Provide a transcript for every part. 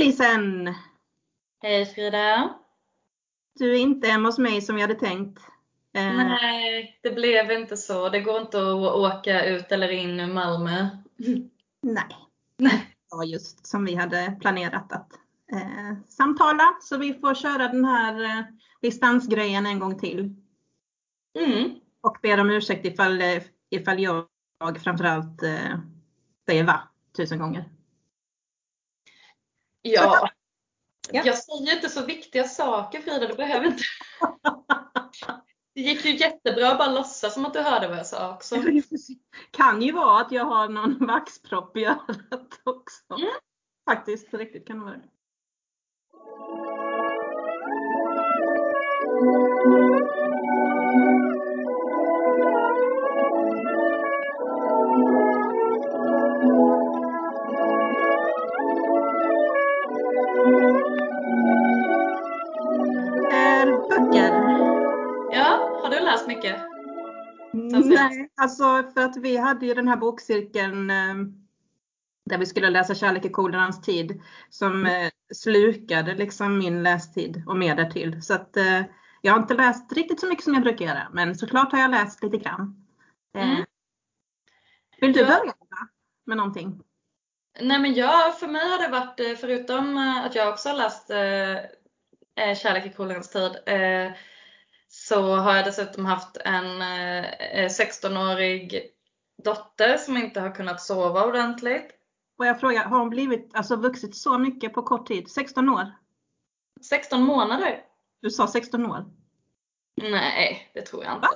Lisen! Hej Frida! Du är inte hemma hos mig som vi hade tänkt. Eh, Nej, det blev inte så. Det går inte att åka ut eller in ur Malmö. Nej, det var just som vi hade planerat att eh, samtala. Så vi får köra den här eh, distansgrejen en gång till. Mm. Och ber om ursäkt ifall, eh, ifall jag framförallt eh, säger va tusen gånger. Ja. ja. Jag säger inte så viktiga saker Frida, du behöver inte. Det gick ju jättebra att bara låtsas som att du hörde vad jag sa också. kan ju vara att jag har någon vaxpropp i örat också. Mm. Faktiskt, riktigt kan det vara det. Nej, alltså för att vi hade ju den här bokcirkeln eh, där vi skulle läsa Kärlek i kolonans tid som mm. eh, slukade liksom min lästid och mer därtill. Så att eh, jag har inte läst riktigt så mycket som jag brukar göra, men såklart har jag läst lite grann. Mm. Vill du börja med någonting? Nej men jag, för mig har det varit, förutom att jag också har läst Kärlek i kolonans tid, så har jag dessutom haft en 16-årig eh, dotter som inte har kunnat sova ordentligt. Och jag frågar, har hon blivit, alltså vuxit så mycket på kort tid? 16 år? 16 månader. Du sa 16 år? Nej, det tror jag inte.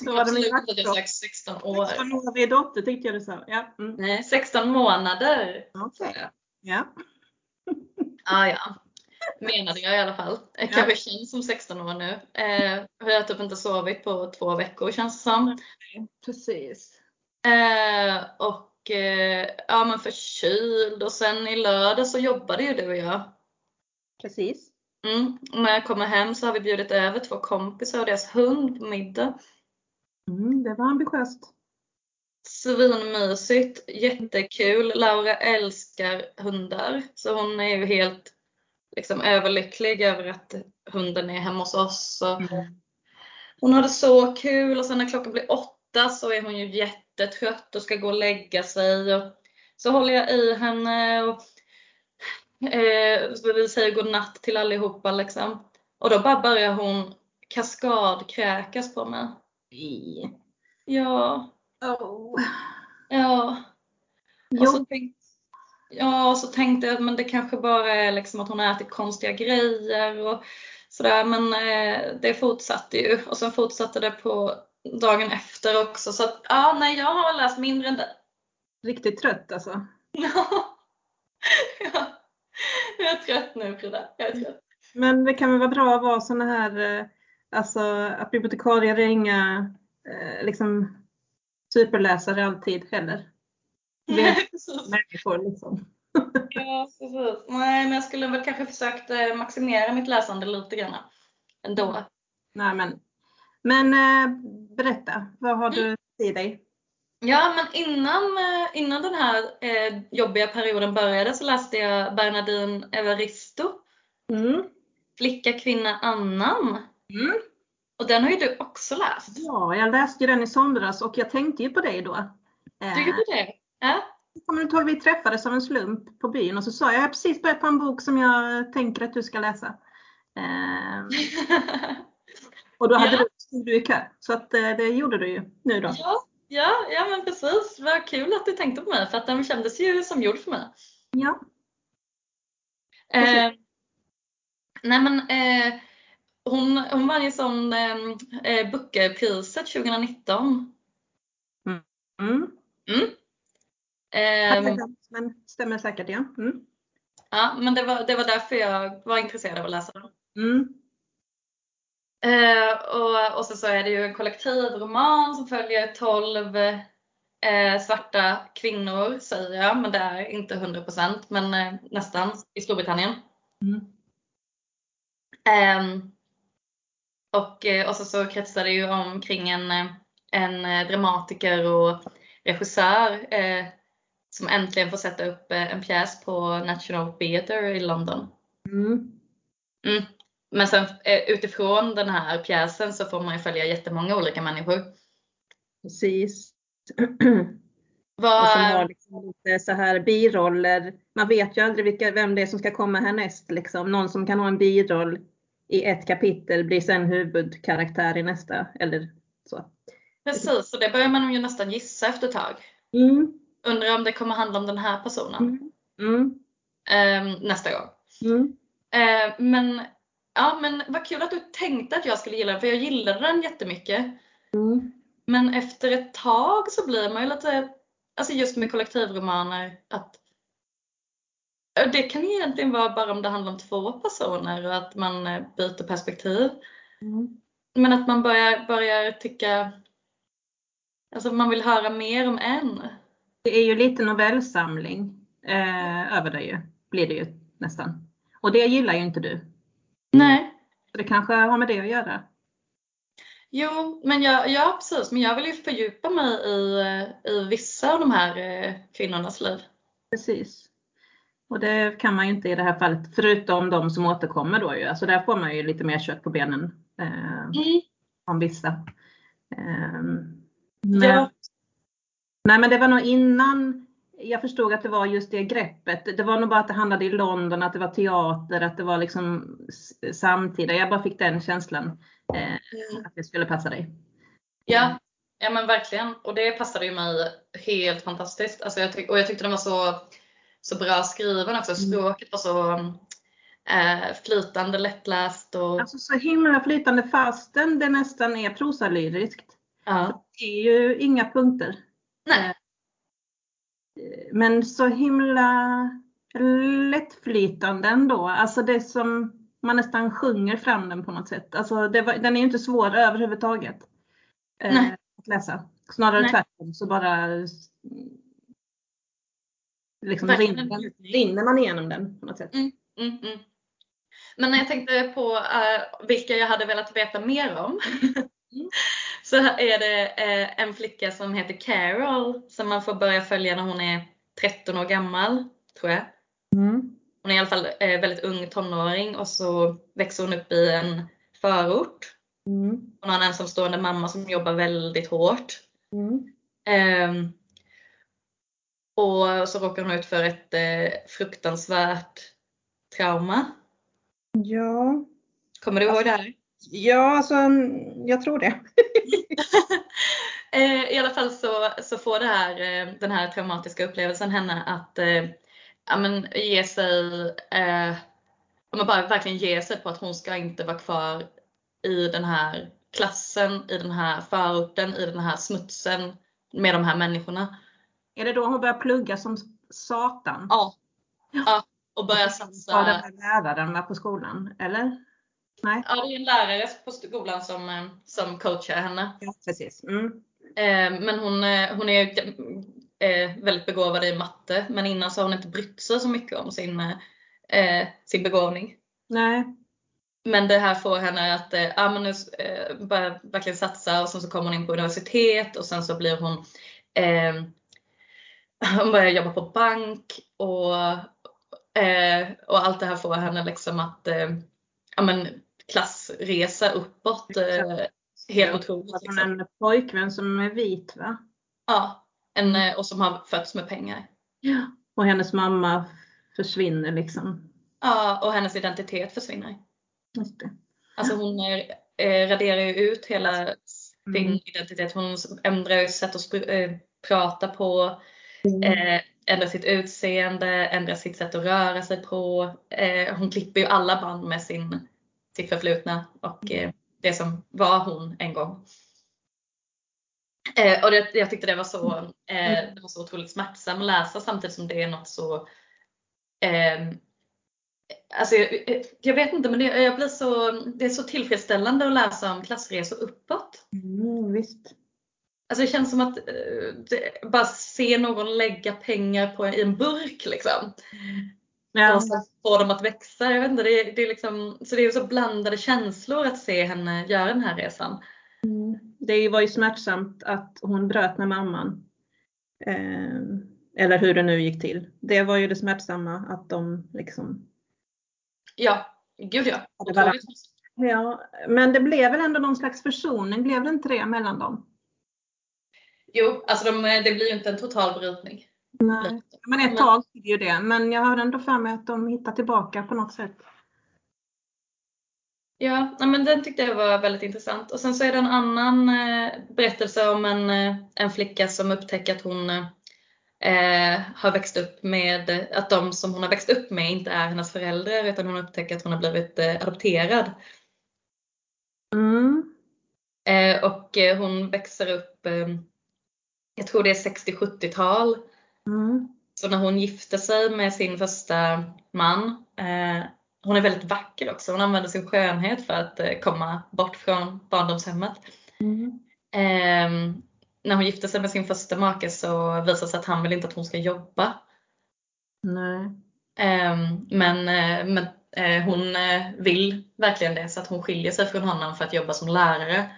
Då var det min jag sagt 16 år. 16 år dotter tyckte jag du sa. Ja. Mm. Nej, 16 månader. Okej. Okay. Ja. ah, ja menade jag i alla fall. Jag kanske ja. känns som 16 år nu. Eh, jag har typ inte sovit på två veckor känns det som. Precis. Eh, och eh, ja men förkyld och sen i lördag så jobbade ju du och jag. Precis. Mm. när jag kommer hem så har vi bjudit över två kompisar och deras hund på middag. Mm, det var ambitiöst. Svinmysigt, jättekul. Laura älskar hundar så hon är ju helt liksom överlycklig över att hunden är hemma hos oss. Och mm. Hon hade så kul och sen när klockan blir åtta så är hon ju jättetrött och ska gå och lägga sig. Och så håller jag i henne och eh, vi säger godnatt till allihopa liksom. Och då bara börjar hon kaskadkräkas på mig. Ja. Oh. Ja. Och så tänkte Ja, och så tänkte jag att det kanske bara är liksom att hon har ätit konstiga grejer och sådär. Men eh, det fortsatte ju och sen fortsatte det på dagen efter också. Så att, ja, nej, jag har läst mindre än det. Riktigt trött alltså? Ja. ja. Jag är trött nu Frida. Jag är trött. Men det kan väl vara bra att vara sådana här, eh, alltså att bibliotekarier är inga eh, liksom superläsare alltid heller. människor liksom. ja, precis. Nej, men jag skulle väl kanske försökt eh, maximera mitt läsande lite grann ändå. Nej, men men äh, berätta, vad har du i dig? Ja, men innan, eh, innan den här eh, jobbiga perioden började så läste jag Bernadine Evaristo. Mm. Flicka, kvinna, annan. Mm. Och den har ju du också läst. Ja, jag läste ju den i somras och jag tänkte ju på dig då. Du gjorde det? Ja. Kommer du ihåg vi träffades av en slump på byn och så sa jag, jag har precis börjat på en bok som jag tänker att du ska läsa. Eh, och då hade ja. du, du i kö. Så att, eh, det gjorde du ju nu då. Ja, ja, ja men precis. Vad kul att du tänkte på mig för att den kändes ju som gjord för mig. Ja. Eh, nej men eh, hon, hon vann ju sån eh, eh Bookerpriset 2019. Mm. Mm. Um, men stämmer säkert ja. Mm. Ja, men det var, det var därför jag var intresserad av att läsa den. Mm. Uh, och, och så, så är det ju en kollektivroman som följer 12 uh, svarta kvinnor säger jag, men det är inte 100% men uh, nästan i Storbritannien. Mm. Um, och, och så, så kretsar det ju omkring en, en dramatiker och regissör som äntligen får sätta upp eh, en pjäs på National Theatre i London. Mm. Mm. Men sen eh, utifrån den här pjäsen så får man ju följa jättemånga olika människor. Precis. Vad, Och som har liksom lite så här biroller. Man vet ju aldrig vilka, vem det är som ska komma härnäst. Liksom. Någon som kan ha en biroll i ett kapitel blir sen huvudkaraktär i nästa. Eller så. precis, så det börjar man ju nästan gissa efter ett tag. Mm. Undrar om det kommer handla om den här personen Mm. Eh, nästa gång. Eh, men, ja, men vad kul att du tänkte att jag skulle gilla den, för jag gillade den jättemycket. Mm. Men efter ett tag så blir man ju lite, alltså just med kollektivromaner, att det kan egentligen vara bara om det handlar om två personer och att man eh, byter perspektiv. Mm. Men att man börjar, börjar tycka, alltså man vill höra mer om en. Det är ju lite novellsamling eh, över det ju. Blir det ju nästan. Och det gillar ju inte du. Nej. Så det kanske har med det att göra. Jo, men jag, ja precis, men jag vill ju fördjupa mig i, eh, i vissa av de här eh, kvinnornas liv. Precis. Och det kan man ju inte i det här fallet, förutom de som återkommer då ju. Alltså där får man ju lite mer kött på benen. Eh, Mm. om vissa. Eh, men, Ja. Nej men det var nog innan jag förstod att det var just det greppet. Det var nog bara att det handlade i London, att det var teater, att det var liksom samtida. Jag bara fick den känslan eh, att det skulle passa dig. Ja, ja men verkligen. Och det passade ju mig helt fantastiskt. Alltså jag tyck- och jag tyckte den var så, så bra skriven också. Språket var så eh, flytande, lättläst och Alltså så himla flytande fastän det nästan är prosalyriskt. ja. Det är ju inga punkter. Nej. Men så himla lättflytande ändå. Alltså det som man nästan sjunger fram den på något sätt. Alltså det var, den är ju inte svår överhuvudtaget eh, att läsa. Snarare Nej. tvärtom så bara liksom rinner, rinner man igenom den på något sätt. Mm, mm, mm. Men när jag tänkte på eh, vilka jag hade velat veta mer om Mm. så är det eh, en flicka som heter Carol som man får börja följa när hon är 13 år gammal, tror jag. Mm. Hon är i alla fall eh, väldigt ung tonåring och så växer hon upp i en förort. Mm. Hon har en ensamstående mamma som jobbar väldigt hårt. Mm. Ehm, och så råkar hon ut för ett eh, fruktansvärt trauma. Ja. Kommer du ihåg det här? Ja, alltså jag tror det. Eh, I alla fall så, så får det här, eh, den här traumatiska upplevelsen henne att eh, ja, men ge sig, eh, ja, men bara verkligen ge sig på att hon ska inte vara kvar i den här klassen, i den här förorten, i den här smutsen med de här människorna. Är det då hon börjar plugga som satan? Ja. ja och börja Ja, satsa. den här läraren var på skolan, eller? Nej? Ja, det är en lärare på skolan som, eh, som coachar henne. Ja, precis. Mm. Eh, Men hon, eh, hon är väldigt begåvad i matte, men innan så har hon inte brytt sig så mycket om sin, sin begåvning. Nej. Men det här får henne att ja, men nu, börja verkligen satsa och sen så kommer hon in på universitet och sen så blir hon eh, hon börjar jobba på bank och, eh, och allt det här får henne liksom att eh, ja, men klassresa uppåt. Helt otroligt. Hon har en pojkvän som är vit va? Ja, en, eh, och som har fötts med pengar. Ja. Och hennes mamma försvinner liksom. Ja, och hennes identitet försvinner. Just det. Alltså hon är, eh, raderar ju ut hela sin Mm. identitet. Hon ändrar ju sätt att eh, prata på, eh, ändrar sitt utseende, ändrar sitt sätt att röra sig på. Eh, hon klipper ju alla band med sin, sitt förflutna och eh, det som var hon en gång. Eh, och det, jag tyckte det var, så, eh, det var så otroligt smärtsamt att läsa samtidigt som det är något så eh, Alltså jag, jag vet inte men det, jag blir så, det är så tillfredsställande att läsa om klassresor uppåt. Mm, visst. Alltså det känns som att det, bara se någon lägga pengar på i en burk liksom. Ja. Och så få dem att växa. Jag vet inte, det, det är liksom, så det är så blandade känslor att se henne göra den här resan. Det var ju smärtsamt att hon bröt med mamman. Eh, Eller hur det nu gick till. Det var ju det smärtsamma att de liksom. Ja, gud ja. Ja, men det blev väl ändå någon slags försoning, blev det inte det mellan dem? Jo, alltså de, det blir ju inte en total brytning. Nej, men ett tag blir det ju det. Men jag har ändå för mig att de hittar tillbaka på något sätt. Ja, men den tyckte jag var väldigt intressant. Och sen så är det en annan eh, berättelse om en, eh, en flicka som upptäcker att hon eh, har växt upp med, att de som hon har växt upp med inte är hennes föräldrar utan hon upptäcker att hon har blivit eh, adopterad. Mm. Eh, och eh, hon växer upp, jag tror det är 60-70-tal. Mm. Så när hon gifter sig med sin första man hon är väldigt vacker också. Hon använder sin skönhet för att eh, komma bort från barndomshemmet. Mm. Eh, när hon gifter sig med sin första make så visar det sig att han vill inte att hon ska jobba. Nej. Eh, men men eh, hon eh, vill verkligen det så att hon skiljer sig från honom för att jobba som lärare.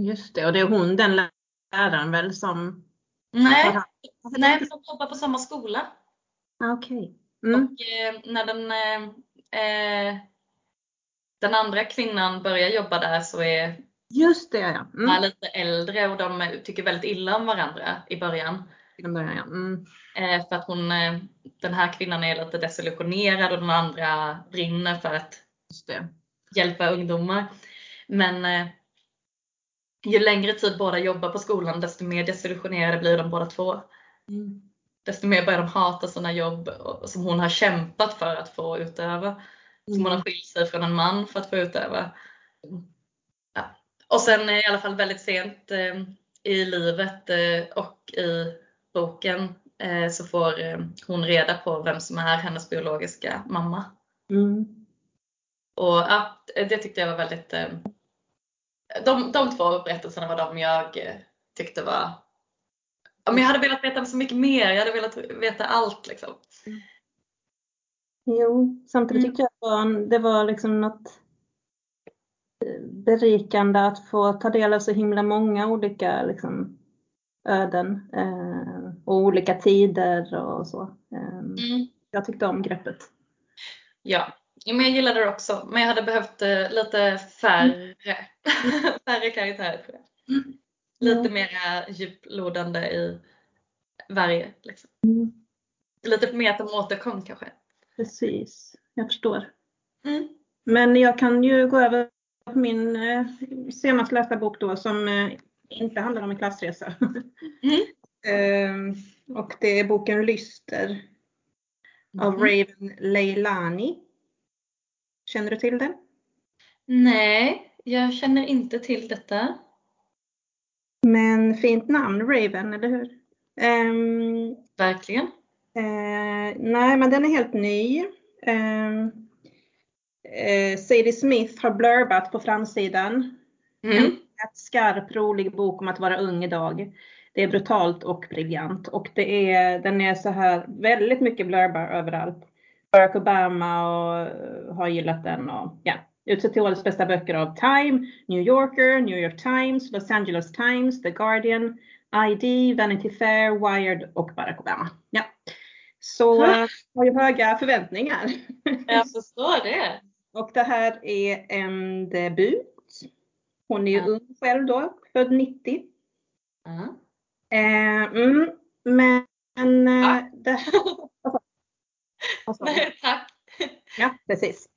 Just det, och det är hon den läraren väl som? Nej, nej men de jobbar på samma skola. Okej. Okay. Mm. Och eh, när den eh, den andra kvinnan börjar jobba där så är Just det, ja. Mm. är lite äldre och de tycker väldigt illa om varandra i början. I början, ja. Mm. Eh, för att hon, eh, den här kvinnan är lite desillusionerad och den andra brinner för att hjälpa ungdomar. Men eh, ju längre tid båda jobbar på skolan desto mer desillusionerade blir de båda två. Mm desto mer börjar de hata sina jobb som hon har kämpat för att få utöva. Som hon har mm. skilt sig från en man för att få utöva. Ja. Och sen i alla fall väldigt sent eh, i livet eh, och i boken eh, så får eh, hon reda på vem som är hennes biologiska mamma. Mm. Och ja, det tyckte jag var väldigt eh, de, de två berättelserna var de jag eh, tyckte var men jag hade velat veta så mycket mer. Jag hade velat veta allt liksom. Jo, samtidigt mm. tyckte jag att det var, liksom något eh, berikande att få ta del av så himla många olika liksom, öden eh, och olika tider och så. Eh, mm. Jag tyckte om greppet. Ja, men jag gillade det också. Men jag hade behövt eh, lite färre, mm. färre karaktärer. Mm lite mer djuplodande i varje. Liksom. Mm. Lite mer att de återkom kanske. Precis, jag förstår. Mm. Men jag kan ju gå över på min eh, senast lästa bok då som eh, inte handlar om en klassresa. Mm. eh, och det är boken Lyster av mm. Raven Leilani. Känner du till den? Nej, jag känner inte till detta. Men fint namn, Raven, eller hur? Um, Verkligen. Uh, nej, men den är helt ny. Um, uh, Sadie Smith har blurbat på framsidan. Mm. En skarp, rolig bok om att vara ung idag. Det är brutalt och briljant och det är, den är så här väldigt mycket blurbar överallt. Barack Obama och, har gillat den och ja, Utsett till årets bästa böcker av Time, New Yorker, New York Times, Los Angeles Times, The Guardian, ID, Vanity Fair, Wired och Barack Obama. Ja. Så jag har ju höga förväntningar. Jag förstår det. Och det här är en debut. Hon är ju ja. ung själv då, född 90. Uh. Eh, mm, men eh, det här... Nej, tack. Ja, precis.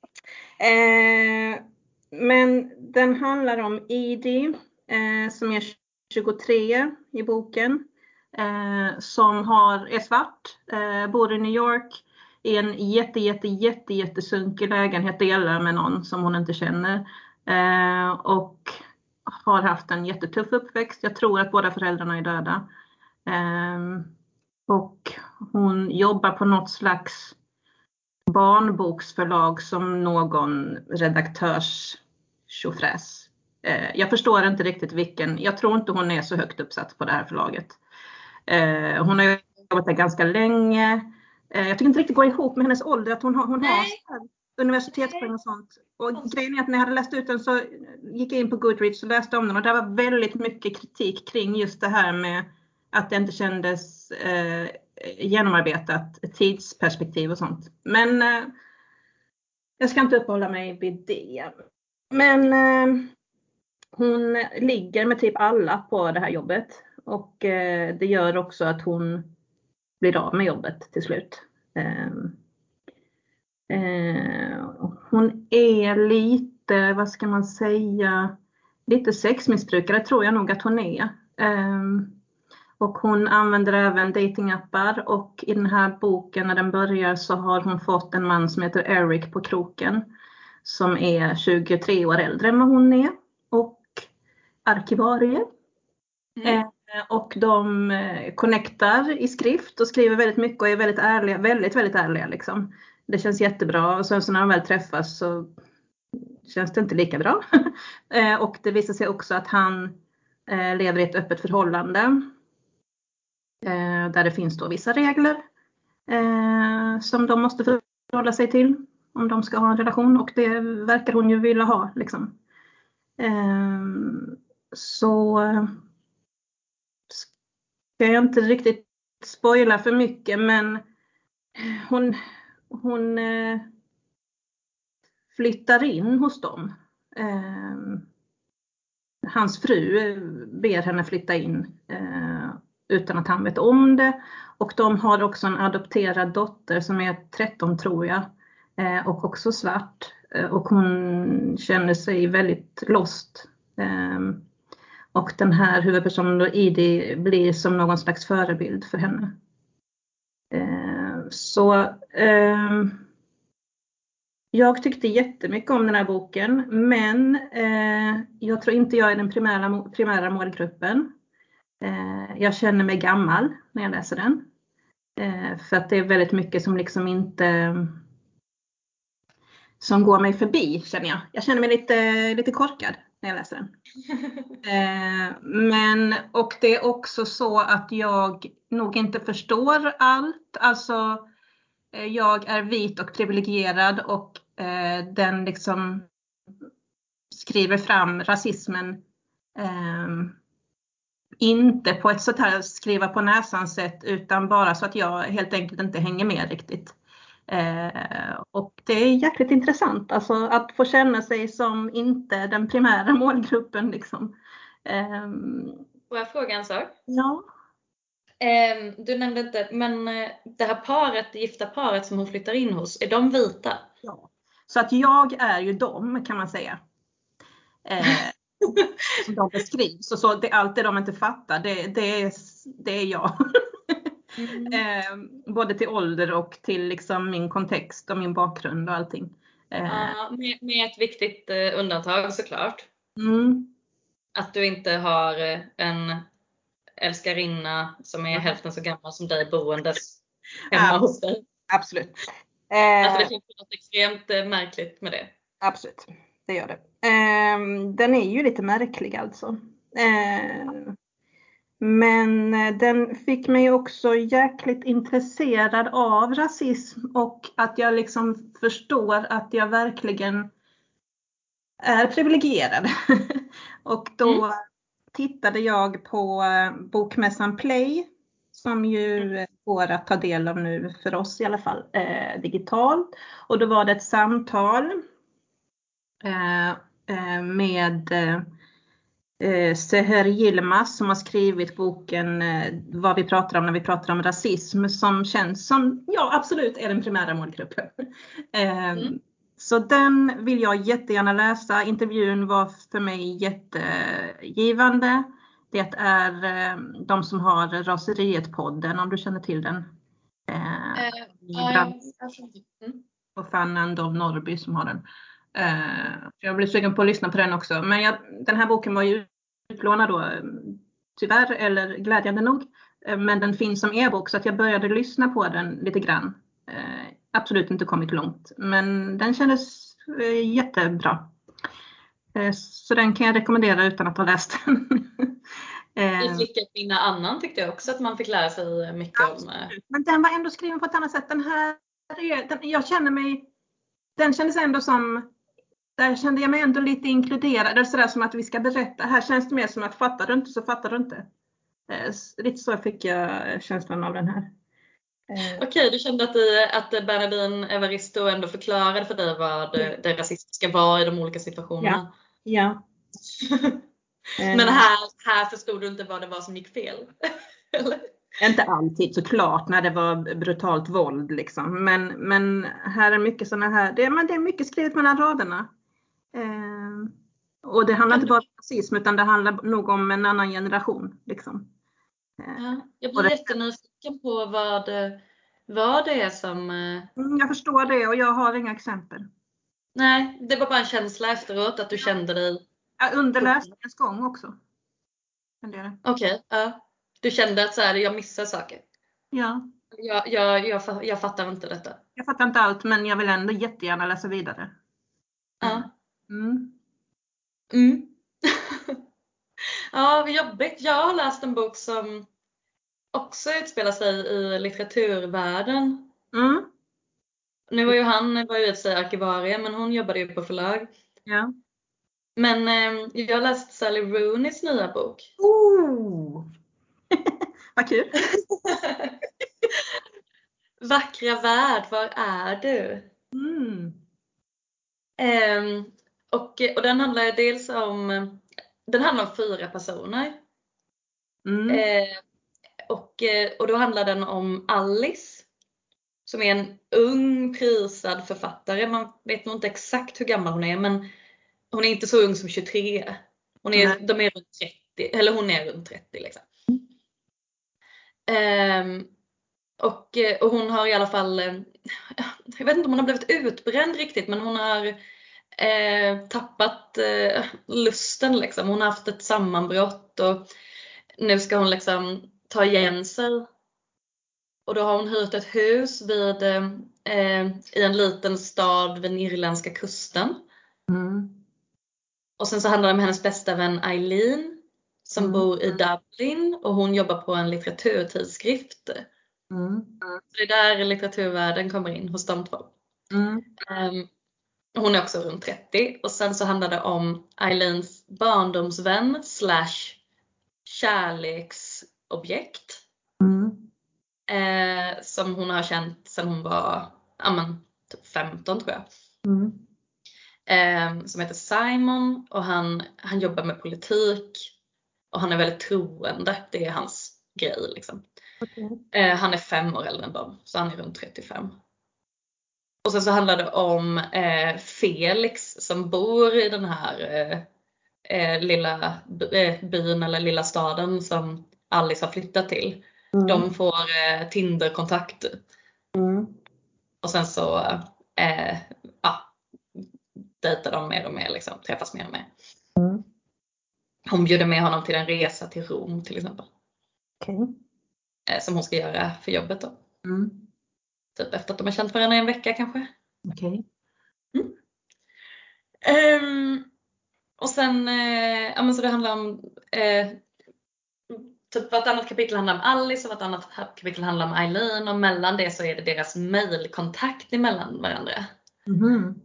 Eh, men den handlar om Edie eh, som är 23 i boken. Eh, som har, är svart, eh, bor i New York i en jätte, jätte, jätte, jättesunkig lägenhet, delar med någon som hon inte känner. Eh, och har haft en jättetuff uppväxt. Jag tror att båda föräldrarna är döda. Eh, och hon jobbar på något slags barnboksförlag som någon redaktörs tjofräs. Eh, jag förstår inte riktigt vilken, jag tror inte hon är så högt uppsatt på det här förlaget. Eh, hon har jobbat där ganska länge. Eh, jag tycker inte riktigt det går ihop med hennes ålder att hon har, hon har universitetspoäng och sånt. Och grejen är att när jag hade läst ut den så gick jag in på Goodreads och läste om den och det var väldigt mycket kritik kring just det här med att det inte kändes eh, genomarbetat tidsperspektiv och sånt. Men eh, jag ska inte uppehålla mig vid det. Men eh, hon ligger med typ alla på det här jobbet och eh, det gör också att hon blir av med jobbet till slut. Eh, eh hon är lite, vad ska man säga, lite sexmissbrukare tror jag nog att hon är. Ehm, och hon använder även datingappar och i den här boken när den börjar så har hon fått en man som heter Eric på kroken som är 23 år äldre än vad hon är och arkivarie. Mm. Eh, och de eh, connectar i skrift och skriver väldigt mycket och är väldigt ärliga, väldigt, väldigt ärliga liksom. Det känns jättebra och sen så när de väl träffas så känns det inte lika bra. Eh, och det visar sig också att han eh, lever i ett öppet förhållande Eh, där det finns då vissa regler eh, som de måste förhålla sig till om de ska ha en relation och det verkar hon ju vilja ha. Liksom. Eh, så ska jag inte riktigt spoila för mycket men hon, hon eh, flyttar in hos dem. Eh, hans fru ber henne flytta in utan att han vet om det. Och de har också en adopterad dotter som är 13 tror jag eh, och också svart. Eh, och hon känner sig väldigt lost. Ehm, och den här huvudpersonen då, Idi, blir som någon slags förebild för henne. Ehm, så ehm, jag tyckte jättemycket om den här boken men eh, jag tror inte jag är den primära, primära målgruppen. Eh, jag känner mig gammal när jag läser den. Eh, för att det är väldigt mycket som liksom inte som går mig förbi känner jag. Jag känner mig lite, lite korkad när jag läser den. Eh, men, och det är också så att jag nog inte förstår allt. Alltså, jag är vit och privilegierad och den liksom skriver fram rasismen inte på ett sånt här skriva på näsan sätt utan bara så att jag helt enkelt inte hänger med riktigt. Eh, och det är jäkligt intressant alltså att få känna sig som inte den primära målgruppen. Liksom. Eh, Får jag fråga en sak? Ja. Eh, du nämnde inte, men eh, det här paret, det gifta paret som hon flyttar in hos, är de vita? Ja. Så att jag är ju dem kan man säga. Eh, som de beskrivs. Och så det, allt det de inte fattar, det, det, är, det är jag. Mm. eh, både till ålder och till liksom min kontext och min bakgrund och allting. Eh. Ja, med, med, ett viktigt eh, undantag såklart. Mm. Att du inte har eh, en älskarinna som är mm. hälften så gammal som dig boendes hemma ja, hos dig. Absolut. Alltså det finns något extremt eh, märkligt med det. Absolut det gör det. Eh, den är ju lite märklig alltså. Eh, men den fick mig också jäkligt intresserad av rasism och att jag liksom förstår att jag verkligen är privilegierad. och då mm. tittade jag på eh, bokmässan Play som ju går att ta del av nu för oss i alla fall eh, digitalt. Och då var det ett samtal Eh, eh, med eh, Seher Yilmaz som har skrivit boken Vad vi pratar om när vi pratar om rasism som känns som, ja absolut är den primära målgruppen. Mm. Så den vill jag jättegärna läsa. Intervjun var för mig jättegivande. Det är de som har Raseriet-podden om du känner till den. Eh, ja, mm. Och Fernand Norrby som har den. Eh, jag blev sugen på att lyssna på den också. Men jag, den här boken var ju utlånad då, tyvärr, eller glädjande nog. Eh, men den finns som e-bok så att jag började lyssna på den lite grann. Eh, absolut inte kommit långt, men den kändes jättebra. Så den kan jag rekommendera utan att ha läst den. I Flicka kvinna annan tyckte jag också att man fick lära sig mycket Absolut. om. Men den var ändå skriven på ett annat sätt. Den här, den, jag känner mig, den kändes ändå som där kände jag mig ändå lite inkluderad. Det är sådär som att vi ska berätta. Här känns det mer som att fattar du inte så fattar du inte. Eh, lite så fick jag känslan av den här. Eh, Okej, du kände att, du, att Bernadine Evaristo ändå förklarade för dig vad det, det rasistiska var i de olika situationerna? ja. Eh, Men här, här förstod du inte vad det var som gick fel? Inte alltid såklart när det var brutalt våld liksom. Men, men här är mycket sådana här, det, men det är mycket skrivet mellan raderna. Eh, och det handlar inte bara om rasism utan det handlar nog om en annan generation. Liksom. Eh, Ja, jag blir jättenyfiken på vad, vad det är som... eh, mm, jag förstår det och jag har inga exempel. Nej, det var bara en känsla efteråt att du kände dig... Ja, Under läsningens gång också. Okej, ja. Du kände att så här, jag missar saker. Ja, Jag, jag, jag, jag fattar inte detta. jag fattar inte allt men jag vill ändå jättegärna läsa vidare. Ja. Mm. Mm. ja, vad jobbigt. Jag har läst en bok som också utspelar sig i litteraturvärlden. Mm. Nu var ju han var ju i sig arkivarie, men hon jobbade ju på förlag. Ja. Men eh, jag läst Sally Rooneys nya bok. Oh. Vad kul! Vackra värld, var är du? Mm. Ehm, och, och den handlar dels om, den handlar om fyra personer. Mm. Eh, och, eh, och då handlar den om Alice. Som är en ung prisad författare. Man vet nog inte exakt hur gammal hon är men hon är inte så ung som 23. Hon är, Nej. de är runt 30, eller hon är runt 30 liksom. Ehm, och, eh, och hon har i alla fall, eh, jag vet inte om hon har blivit utbränd riktigt men hon har eh, tappat eh, lusten liksom. Hon har haft ett sammanbrott och nu ska hon liksom ta igen sig. Och då har hon hyrt ett hus vid, eh, i en liten stad vid irländska kusten. Mm. Och sen så handlar det om hennes bästa vän Eileen som Mm. bor i Dublin och hon jobbar på en litteraturtidskrift. Mm. Så det är där litteraturvärlden kommer in hos de två. Mm. Hon är också runt 30 och sen så handlar det om Eileens barndomsvän slash kärleksobjekt. Mm. Eh, som hon har känt sedan hon var ja, men, typ 15 tror jag. Mm. Eh, som heter Simon och han, han jobbar med politik och han är väldigt troende. Det är hans grej liksom. Okej. Eh, han är fem år äldre än dem, så han är runt 35. Och sen så handlar det om eh, Felix som bor i den här eh, eh, lilla eh, byn eller lilla staden som Alice har flyttat till. Mm. De får eh, Tinder-kontakt Mm. och sen så eh, ja, dejtar de mer och mer, liksom, träffas mer och mer. Mm. Hon bjuder med honom till en resa till Rom till exempel. Okej. Eh, som hon ska göra för jobbet då. Mm. Typ efter att de har känt varandra i en vecka kanske. Okej. Ehm, och sen, eh, ja men så det handlar om, eh, typ vartannat kapitel handlar om Alice och vartannat kapitel handlar om Eileen och mellan det så är det deras mailkontakt emellan varandra. Mhm.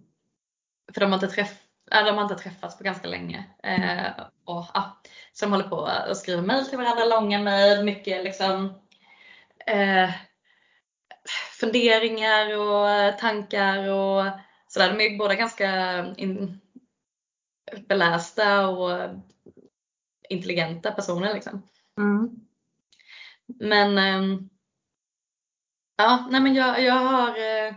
För de har inte, träff, äh, de har inte träffats på ganska länge. Eh, och, ja, så de håller på och skriver mail till varandra, långa mail, mycket liksom eh, funderingar och tankar och sådär. De är ju båda ganska in, belästa och intelligenta personer liksom. Mm. Men ehm, ja, nej men jag, jag har eh,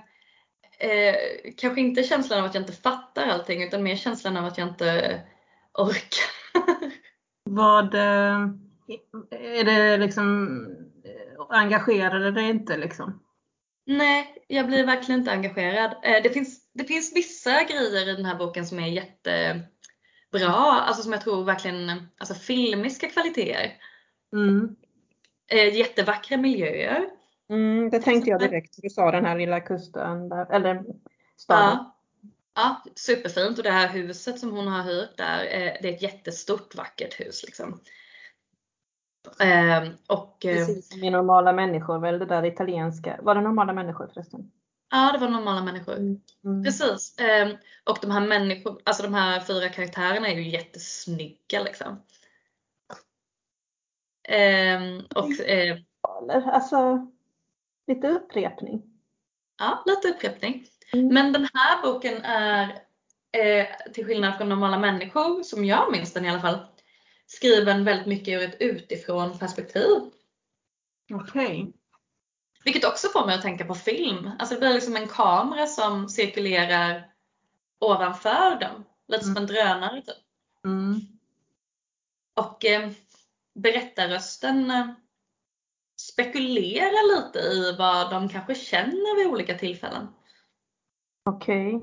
eh, kanske inte känslan av att jag inte fattar allting utan mer känslan av att jag inte orkar. Vad eh, är det liksom eh, engagerar det dig inte liksom? Nej, jag blir verkligen inte engagerad. Eh, Det finns, det finns vissa grejer i den här boken som är jättebra, alltså som jag tror verkligen, alltså filmiska kvaliteter. Mm. Eh, Jättevackra miljöer. Mm, det tänkte jag direkt. Du sa den här lilla kusten, där, eller staden. Ja. ja, superfint. Och det här huset som hon har hyrt där, eh, det är ett jättestort vackert hus liksom. Eh, Och eh, Precis som i normala människor, väl det där italienska. Var det normala människor förresten? ja, det var normala människor. Mm. Precis. Ehm, och de här människor, alltså de här fyra karaktärerna är ju jättesnygga liksom. Ehm, och eh, alltså, lite upprepning. Ja, lite upprepning. Mm. Men den här boken är, eh, till skillnad från normala människor, som jag minns den i alla fall, skriven väldigt mycket ur ett utifrån perspektiv. Okej. Vilket också får mig att tänka på film. Alltså det blir liksom en kamera som cirkulerar ovanför dem. Lite som en drönare typ. Mm. Och eh, berättarrösten eh, spekulerar lite i vad de kanske känner vid olika tillfällen. Okej.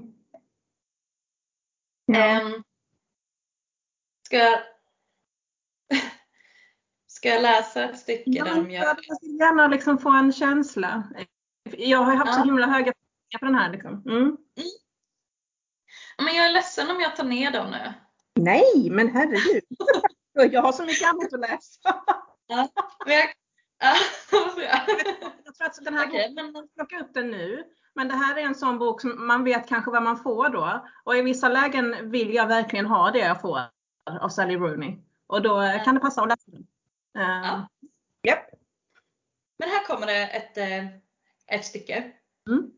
Ja. Ehm, ska, jag, ska jag läsa ett stycke Ja, där gör jag vill gärna liksom få en känsla. Jag har haft så Ja. himla höga förväntningar på den här. Liksom. Mm. Ja, Men jag är ledsen om jag tar ner dem nu. Nej, men herregud. jag har så mycket annat att läsa. Ja, men jag, ja. Jag tror att den här boken, men, plocka upp den nu. Men det här är en sån bok som man vet kanske vad man får då. Och i vissa lägen vill jag verkligen ha det jag får av Sally Rooney. Och då kan det passa att läsa Ja. Japp. men här kommer det ett, eh, ett stycke. Mm.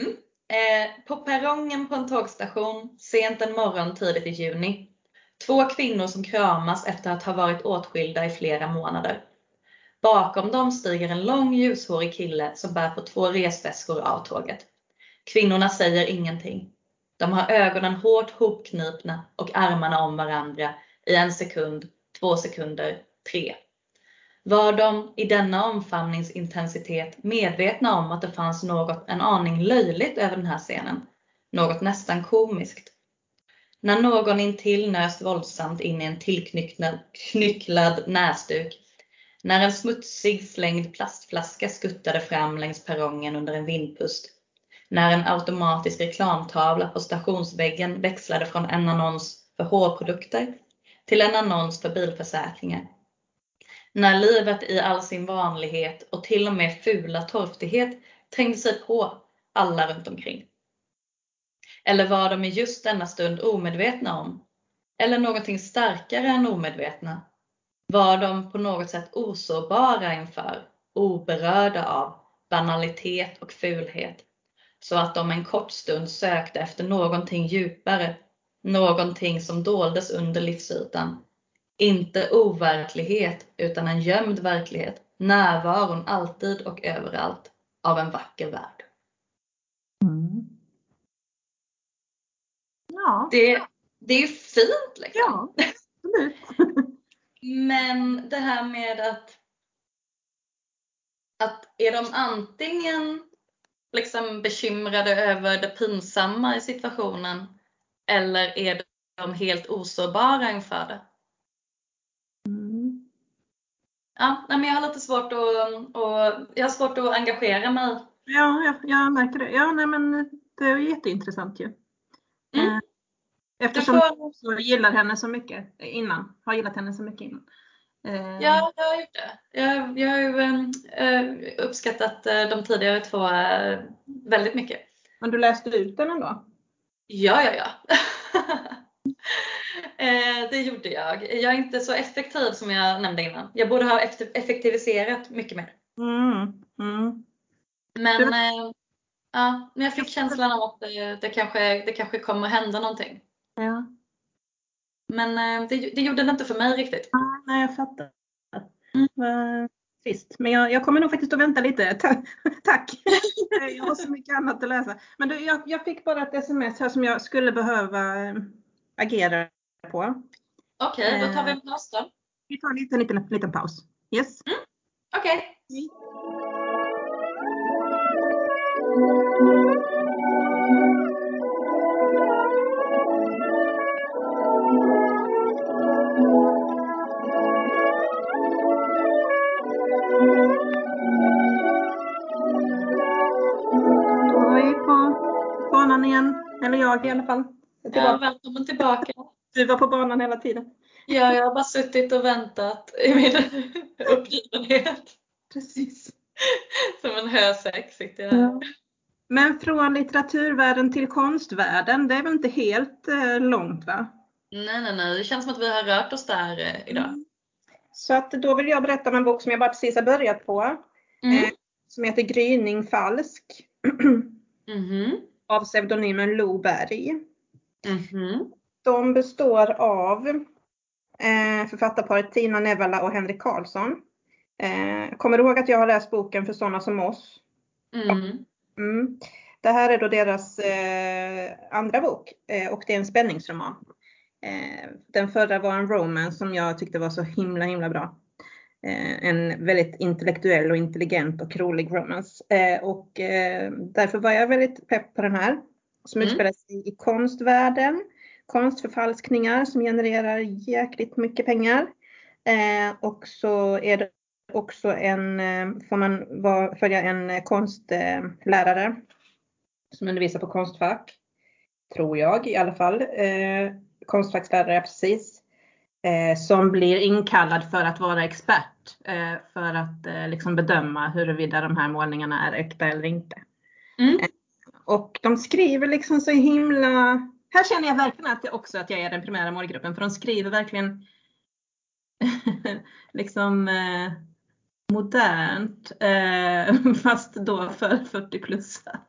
Mm. Eh, på perrongen på en tågstation sent en morgon tidigt i juni. Två kvinnor som kramas efter att ha varit åtskilda i flera månader. Bakom dem stiger en lång ljushårig kille som bär på två resväskor av tåget. Kvinnorna säger ingenting. De har ögonen hårt hopknipna och armarna om varandra i en sekund, två sekunder, 3. Var de i denna omfamningsintensitet medvetna om att det fanns något en aning löjligt över den här scenen? Något nästan komiskt? När någon intill nöst våldsamt in i en tillknycklad näsduk. När en smutsig slängd plastflaska skuttade fram längs perrongen under en vindpust. När en automatisk reklamtavla på stationsväggen växlade från en annons för hårprodukter till en annons för bilförsäkringar. När livet i all sin vanlighet och till och med fula torftighet trängde sig på alla runt omkring. Eller var de i just denna stund omedvetna om? Eller någonting starkare än omedvetna? Var de på något sätt osårbara inför, oberörda av banalitet och fulhet? Så att de en kort stund sökte efter någonting djupare, någonting som doldes under livsytan. Inte overklighet, utan en gömd verklighet, närvaron alltid och överallt av en vacker värld. Mm. Ja, Det, det är fint liksom. ja, absolut. Men det här med att, att är de antingen liksom bekymrade över det pinsamma i situationen eller är de helt osårbara inför det? Mm. Ja, men jag har lite svårt att, och, jag har svårt att engagera mig. Ja, jag, jag märker det. Ja, nej, men det är jätteintressant ju. Mm. Eh, Du Eftersom får, jag också gillar henne så mycket innan. Har gillat henne så mycket innan. Eh, ja, jag har gjort det. Jag, jag har ju eh, uppskattat eh, de tidigare två eh, väldigt mycket. Men du läste ut den ändå? Ja, ja, ja. Eh, det gjorde jag. Jag är inte så effektiv som jag nämnde innan. Jag borde ha effektiviserat mycket mer. Mm. Mm. Men, eh, ja, men jag fick känslan av att det, det, kanske, det kanske kommer hända någonting. Ja. Men eh, det, det gjorde det inte för mig riktigt. Nej, jag fattar. Mm. Trist. Men jag, jag kommer nog faktiskt att vänta lite. Ta- Tack! jag har så mycket annat att läsa. Men du, jag, jag fick bara ett sms här som jag skulle behöva eh, agera på. Okej, då tar vi en paus då. Vi tar en liten, liten, liten paus. Yes. Okej. Då är vi på banan igen. Eller jag i alla fall. Ja, välkommen tillbaka. Du var på banan hela tiden. Ja, jag har bara suttit och väntat i min uppgivenhet. Precis. Som en hösäck sitter jag här. Men från litteraturvärlden till konstvärlden, det är väl inte helt eh, långt va? Nej, nej, nej. Det känns som att vi har rört oss där eh, idag. Så att då vill jag berätta om en bok som jag bara precis har börjat på. Mm. Eh, som heter Gryning falsk. Mhm. av pseudonymen Lo Berg. Mhm. De består av eh, författarparet Tina Nevalla och Henrik Karlsson. Eh, kommer ihåg att jag har läst boken För sådana som oss? Mm. Mm. Det här är då deras eh, andra bok eh, och det är en spänningsroman. Eh, den förra var en romance som jag tyckte var så himla himla bra. Eh, en väldigt intellektuell och intelligent och rolig romance. Eh, och därför var jag väldigt pepp på den här. Som Mm. utspelar sig i konstvärlden. Konstförfalskningar som genererar jäkligt mycket pengar. Eh, och så är det också en, eh, får man vara, följa en eh, konstlärare som undervisar på Konstfack. Tror jag i alla fall. Eh, konstfackslärare precis. Eh, som blir inkallad för att vara expert. Eh, för att eh, liksom bedöma huruvida de här målningarna är äkta eller inte. Mm. Och de skriver liksom så himla... Här känner jag verkligen att jag också att jag är den primära målgruppen. För de skriver verkligen liksom eh, modernt. Eh, fast då för 40-plussare.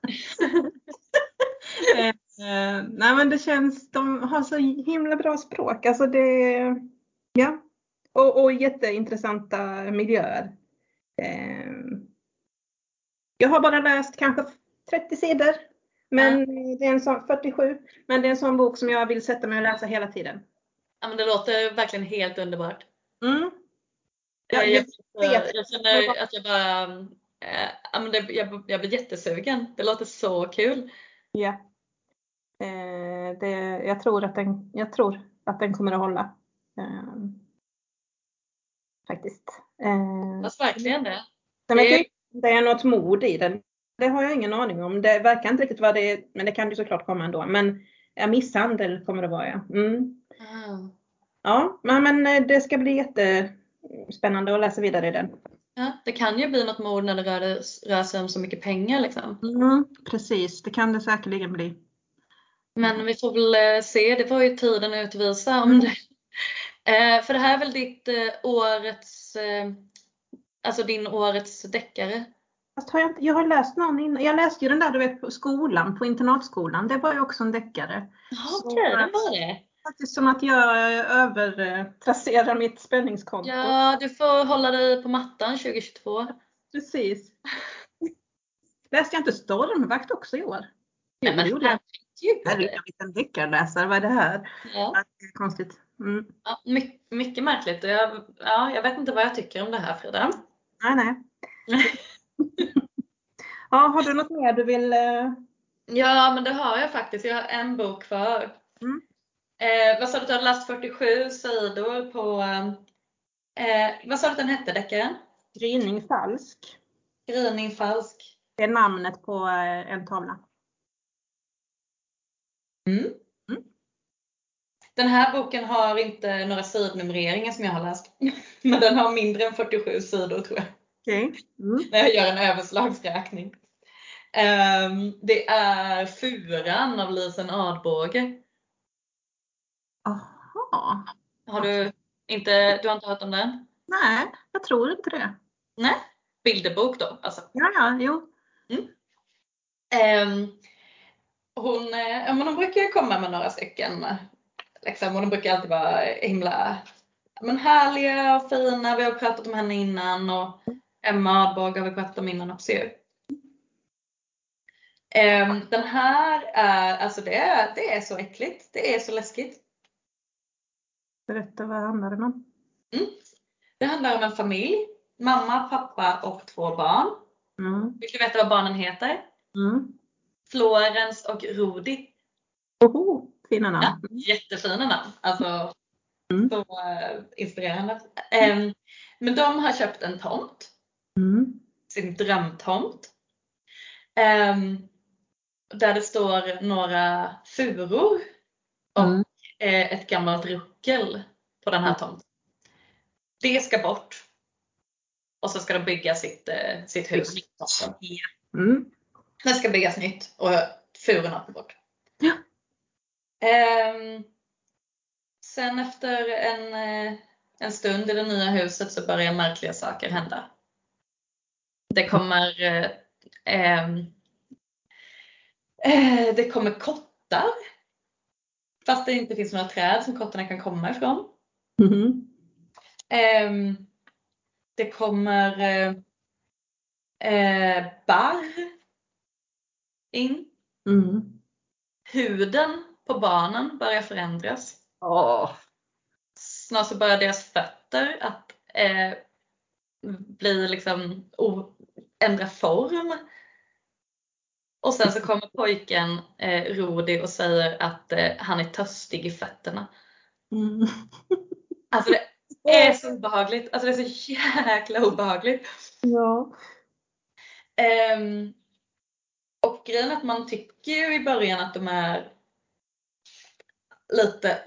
eh, eh, nej men det känns, de har så himla bra språk. Alltså det, ja. Och, och jätteintressanta miljöer. Eh, jag har bara läst kanske 30 sidor. Men det är en sån, 47. Men det är en sån bok som jag vill sätta mig och läsa hela tiden. Ja, men det låter verkligen helt underbart. Mm. Ja, jag, jag jag, jag känner att jag bara, ja, men det, jag, jag blir jättesugen. Det låter så kul. Ja. Eh, det, jag, tror att den, jag tror att den kommer att hålla. Eh, faktiskt. Eh, Fast verkligen det. det- det är något mod i den. Det har jag ingen aning om. Det verkar inte riktigt vad det men det kan ju såklart komma ändå. Men ja, misshandel kommer det vara ja. Mm. Ah. Ja, men eh, det ska bli jättespännande att läsa vidare i den. Ja, det kan ju bli något mord när det rör, rör sig om så mycket pengar liksom. Mm, precis, det kan det säkerligen bli. Men vi får väl eh, se, det får ju tiden utvisa om det. Eh, för det här är väl ditt eh, årets, eh, alltså din årets deckare? Fast har jag, jag har läst någon innan. Jag läste ju den där du vet på skolan, på internatskolan. Det var ju också en deckare. Okej, det var det. Faktiskt som att jag eh, övertrasserar mitt spänningskonto. Ja, du får hålla dig på mattan 2022. Precis. Läste jag inte Stormvakt också i år? Nej, men gjorde jag. herregud. Vilken deckarläsare. Vad är det här? Ja, det är konstigt. Mm. ja, my, mycket märkligt. Jag, ja, jag vet inte vad jag tycker om det här Frida. Nej, nej. Ja, har du något mer du vill? eh, Ja, men det har jag faktiskt. Jag har en bok kvar. Mm. Eh, vad sa du att du hade läst 47 sidor på, eh, vad sa du att den hette deckaren? Gryning falsk. Gryning falsk. Det är namnet på eh, en tavla. Mm. Mm. Den här boken har inte några sidnumreringar som jag har läst. Men den har mindre än 47 sidor tror jag. Okej. Mm. När jag gör en överslagsräkning. Ehm, det är Furan av Lisen Adbåge. Aha. Har du inte, du har inte hört om den? Nej, jag tror inte det. Nej? Bilderbok då alltså. Ja, ja, jo. Ehm, hon, eh, ja, men hon brukar komma med några stycken. Liksom, och de brukar alltid vara himla men härliga och fina. Vi har pratat om henne innan och Emma Adbåge har vi pratat om innan också ju. Den här är, alltså det är, det är så äckligt. Det är så läskigt. Berätta, vad handlar det om? Mm. Det handlar om en familj. Mamma, pappa och två barn. Mm. Vill du veta vad barnen heter? Mm. Florens och Rudi. Oho, fina namn. Ja, jättefina namn. Alltså, Mm. så eh, inspirerande. Ehm, men de har köpt en tomt, Mm. sin drömtomt. Ehm, där det står några furor och Mm. eh, ett gammalt ruckel på den här tomten. Det ska bort. Och så ska de bygga sitt, eh, sitt hus. Mm. Det ska byggas nytt och furorna ska bort. Ja. Ehm, sen efter en, eh, en stund i det nya huset så börjar märkliga saker hända. Det kommer eh, ehm, eh, det kommer kottar. Fast det inte finns några träd som kottarna kan komma ifrån. Mhm. Ehm, det kommer eh, eh, barr in. Mm. Huden på barnen börjar förändras. Åh. Snart så börjar deras fötter att eh, bli liksom o, ändra form. Och sen så kommer pojken eh, Rudi och säger att eh, han är törstig i fötterna. Mm. Alltså det är så obehagligt. Alltså det är så jäkla obehagligt. Ja. Ehm, och grejen är att man tycker ju i början att de är lite,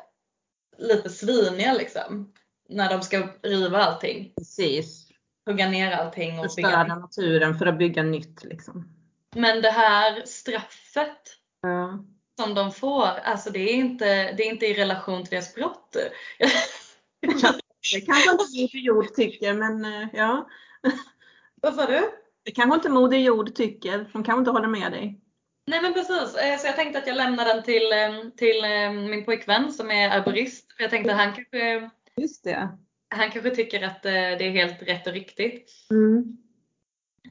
lite sviniga liksom. När de ska riva allting. Precis. Hugga ner allting och bygga Förstöra nytt. naturen för att bygga nytt liksom. Men det här straffet Ja. som de får, alltså det är inte, det är inte i relation till deras brott. Det kanske inte Moder Jord tycker, men eh, ja. Vad sa du? Det kanske inte Moder Jord tycker. De kanske inte håller med dig. Nej men precis, Eh, så jag tänkte att jag lämnar den till, eh, till min pojkvän som är arborist. Jag tänkte att han kanske, Just det. Han kanske tycker att eh, det är helt rätt och riktigt. Mm.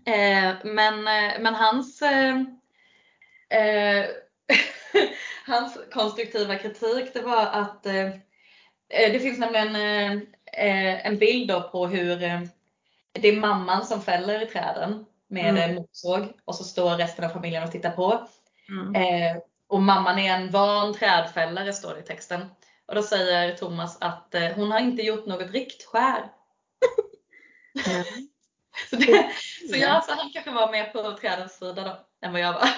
Eh, men, eh, men hans, hans konstruktiva kritik det var att eh, det finns nämligen eh, en bild på hur eh, det är mamman som fäller i träden med Mm. motorsåg och så står resten av familjen och tittar på. Mm. Och mamman är en van trädfällare står det i texten. Och då säger Thomas att eh, hon har inte gjort något riktskär. Så, det, så, jag, så han kanske var mer på trädens sida då, än vad jag var.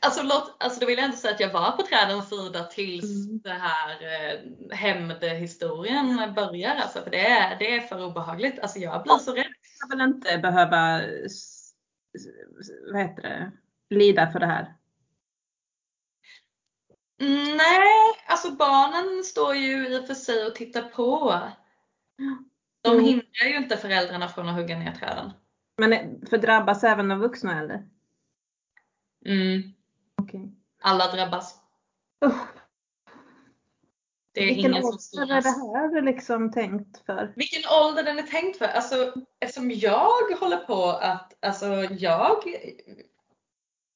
Alltså, låt, alltså då vill jag inte säga att jag var på trädens sida tills Mm. det här eh, hämndhistorien börjar. Alltså, för det är, det är för obehagligt. Alltså jag blir så rädd. ska väl inte behöva vad heter det, lida för det här. Mm, nej, alltså barnen står ju i och för sig och tittar på. De Jo. hindrar ju inte föräldrarna från att hugga ner träden. Men för drabbas även de vuxna eller? Mm, Okej. alla drabbas. Usch, Det är Vilken ingen som ålder är det här liksom tänkt för? Vilken ålder den är tänkt för? Alltså, eftersom jag håller på att, alltså jag,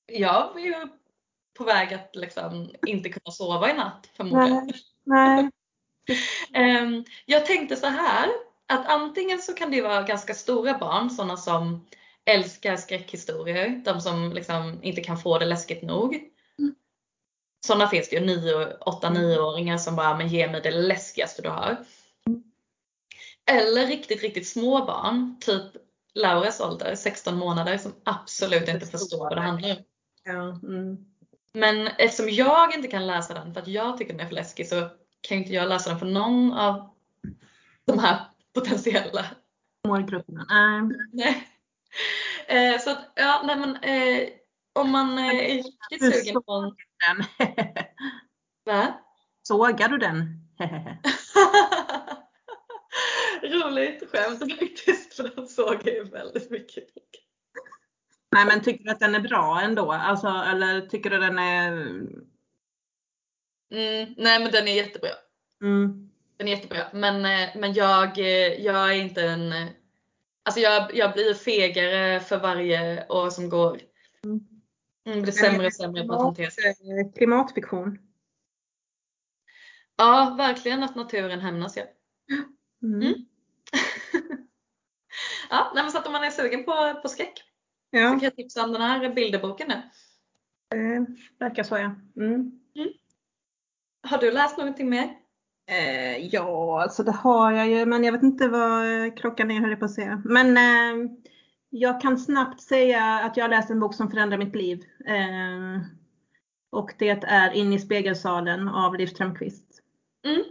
jag är ju på väg att liksom inte kunna sova i natt förmodligen. Nej. Ehm, Jag tänkte så här att antingen så kan det vara ganska stora barn, sådana som älskar skräckhistorier, de som liksom inte kan få det läskigt nog. Mm. Sådana finns det ju, 8-9-åringar som bara, men ge mig det läskigaste du har. Eller riktigt, riktigt små barn, typ Lauras ålder, 16 månader, som absolut inte förstår vad det handlar om. Ja, mm. Men eftersom jag inte kan läsa den för att jag tycker den är för läskig så kan inte jag läsa den för någon av de här potentiella. Målgrupperna. Nej. Eh, så att, ja, nej men eh, om man eh, är riktigt sugen på en... Den. Va? Sågar du den? Roligt skämt faktiskt för den såg jag ju väldigt mycket. Nej men tycker du att den är bra ändå? Alltså, eller tycker du den är... Mm, nej men den är jättebra. Mm. Den är jättebra. Men, eh, men jag, eh, jag är inte en... eh, Alltså jag, jag blir fegare för varje år som går. Mm. Mm, blir sämre och sämre på att hantera Klimatfiktion. Ja, verkligen att naturen hämnas. Ja. Mm. Mm. ja, nej, men så att om man är sugen på, på skräck så Ja, kan jag tipsa om den här bilderboken nu. det verkar så ja. Mm. Har du läst någonting mer? Eh, ja, alltså det har jag ju, men jag vet inte vad eh, klockan är höll jag på att säga. Men eh, jag kan snabbt säga att jag läst en bok som förändrar mitt liv. Eh, och det är In i spegelsalen av Liv Strömquist. Mm.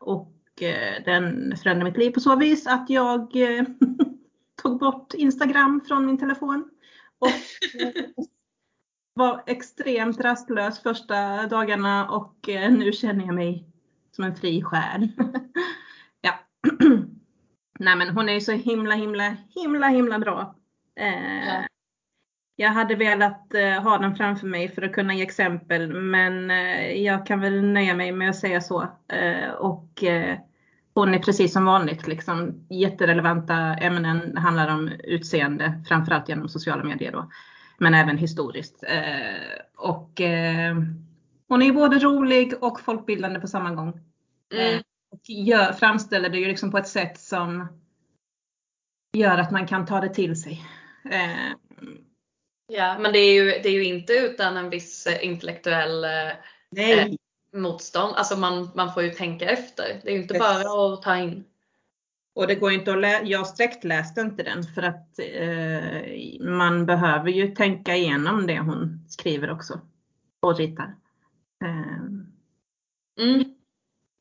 Och eh, den förändrar mitt liv på så vis att jag eh, tog bort Instagram från min telefon. Och var extremt rastlös första dagarna och eh, nu känner jag mig som en fri själ. ja. nej men hon är ju så himla himla himla himla bra. Eh, Ja. Jag hade velat eh, ha den framför mig för att kunna ge exempel men eh, jag kan väl nöja mig med att säga så. Eh, och eh, hon är precis som vanligt liksom jätterelevanta ämnen handlar om utseende, framförallt genom sociala medier då. Men även historiskt. Eh, och eh, hon är både rolig och folkbildande på samma gång. Mm. Och gör, framställer det ju liksom på ett sätt som gör att man kan ta det till sig. Eh, Ja, men det är, ju, det är ju inte utan en viss eh, intellektuell eh, nej, motstånd. Alltså man, man får ju tänka efter. Det är ju inte Precis. bara att ta in. och det går inte att läsa, jag sträckläste inte den för att eh, man behöver ju tänka igenom det hon skriver också. Och ritar. Eh, Mm.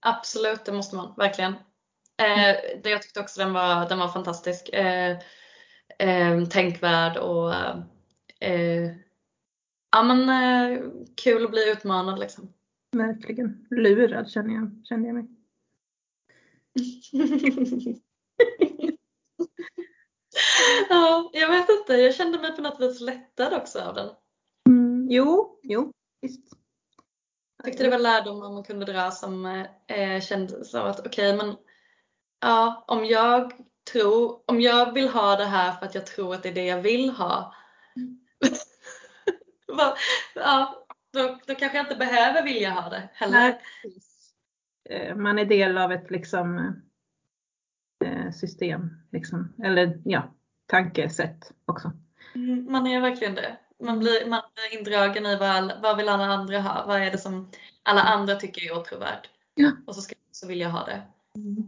Absolut, det måste man verkligen. Eh, det jag tyckte också den var, den var fantastisk. Eh, eh, tänkvärd och eh, ja men kul att bli utmanad liksom. Verkligen. Lurad känner jag, kände jag mig. ja, jag vet inte, jag kände mig på något vis lättad också av den. Mm, jo, jo, visst. Jag tyckte det var lärdomar man kunde dra som eh, kändes som att okej men ja, om jag tror, om jag vill ha det här för att jag tror att det är det jag vill ha. Va- ja, då, då kanske jag inte behöver vilja ha det heller. Nej. Eh, Man är del av ett liksom eh, system, liksom. eller ja, tankesätt också. Mm, Man är verkligen det. Man blir, man blir indragen i vad, vad vill alla andra ha? Vad är det som alla andra tycker är åtråvärt? Ja. Och så ska så vill jag ha det.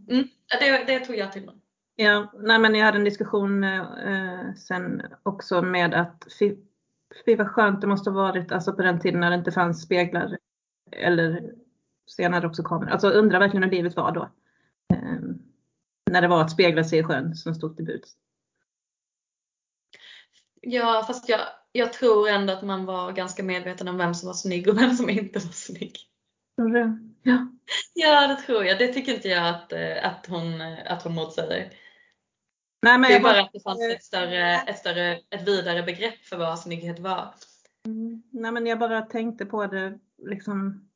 Mm, ja, det. Det tog jag till mig. Ja, nej men jag hade en diskussion eh, sen också med att fy, vad skönt det måste ha varit alltså på den tiden när det inte fanns speglar eller senare också kameror. Alltså undrar verkligen hur livet var då. Eh, när det var att spegla sig i sjön som stod till buds. Ja, fast jag, jag tror ändå att man var ganska medveten om vem som var snygg och vem som inte var snygg. Ja, Ja, det tror jag. Det tycker inte jag att, eh, att, hon, eh, att hon motsäger. Nej men Det är bara bara, att det fanns ett större, ett större, ett vidare begrepp för vad snygghet var. Mm, nej men jag bara tänkte på det liksom.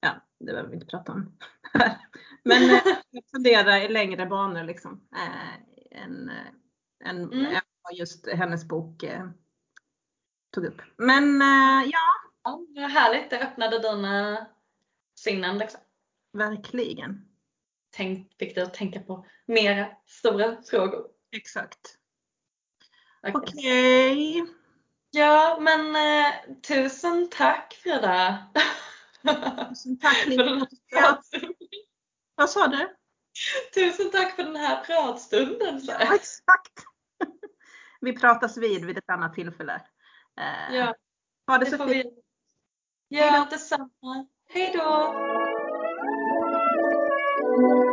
Ja, det behöver vi inte prata om. men eh, jag funderar i längre banor liksom. Eh, än, än, Mm. vad just hennes bok eh, tog upp. Men eh, ja, Ja, var härligt. Det öppnade dina sinnen. Liksom. verkligen. Tänk, fick dig att tänka på mera stora frågor. Exakt. Okej. Okej. Ja, men eh, tusen tack Frida. Tusen tack för den här. Vad sa du? Tusen tack för den här pratstunden. Så. Ja, exakt. Vi pratas vid vid ett annat tillfälle. Eh, Ja, ha det det så fint. vi. Ja, detsamma. Hej då! thank you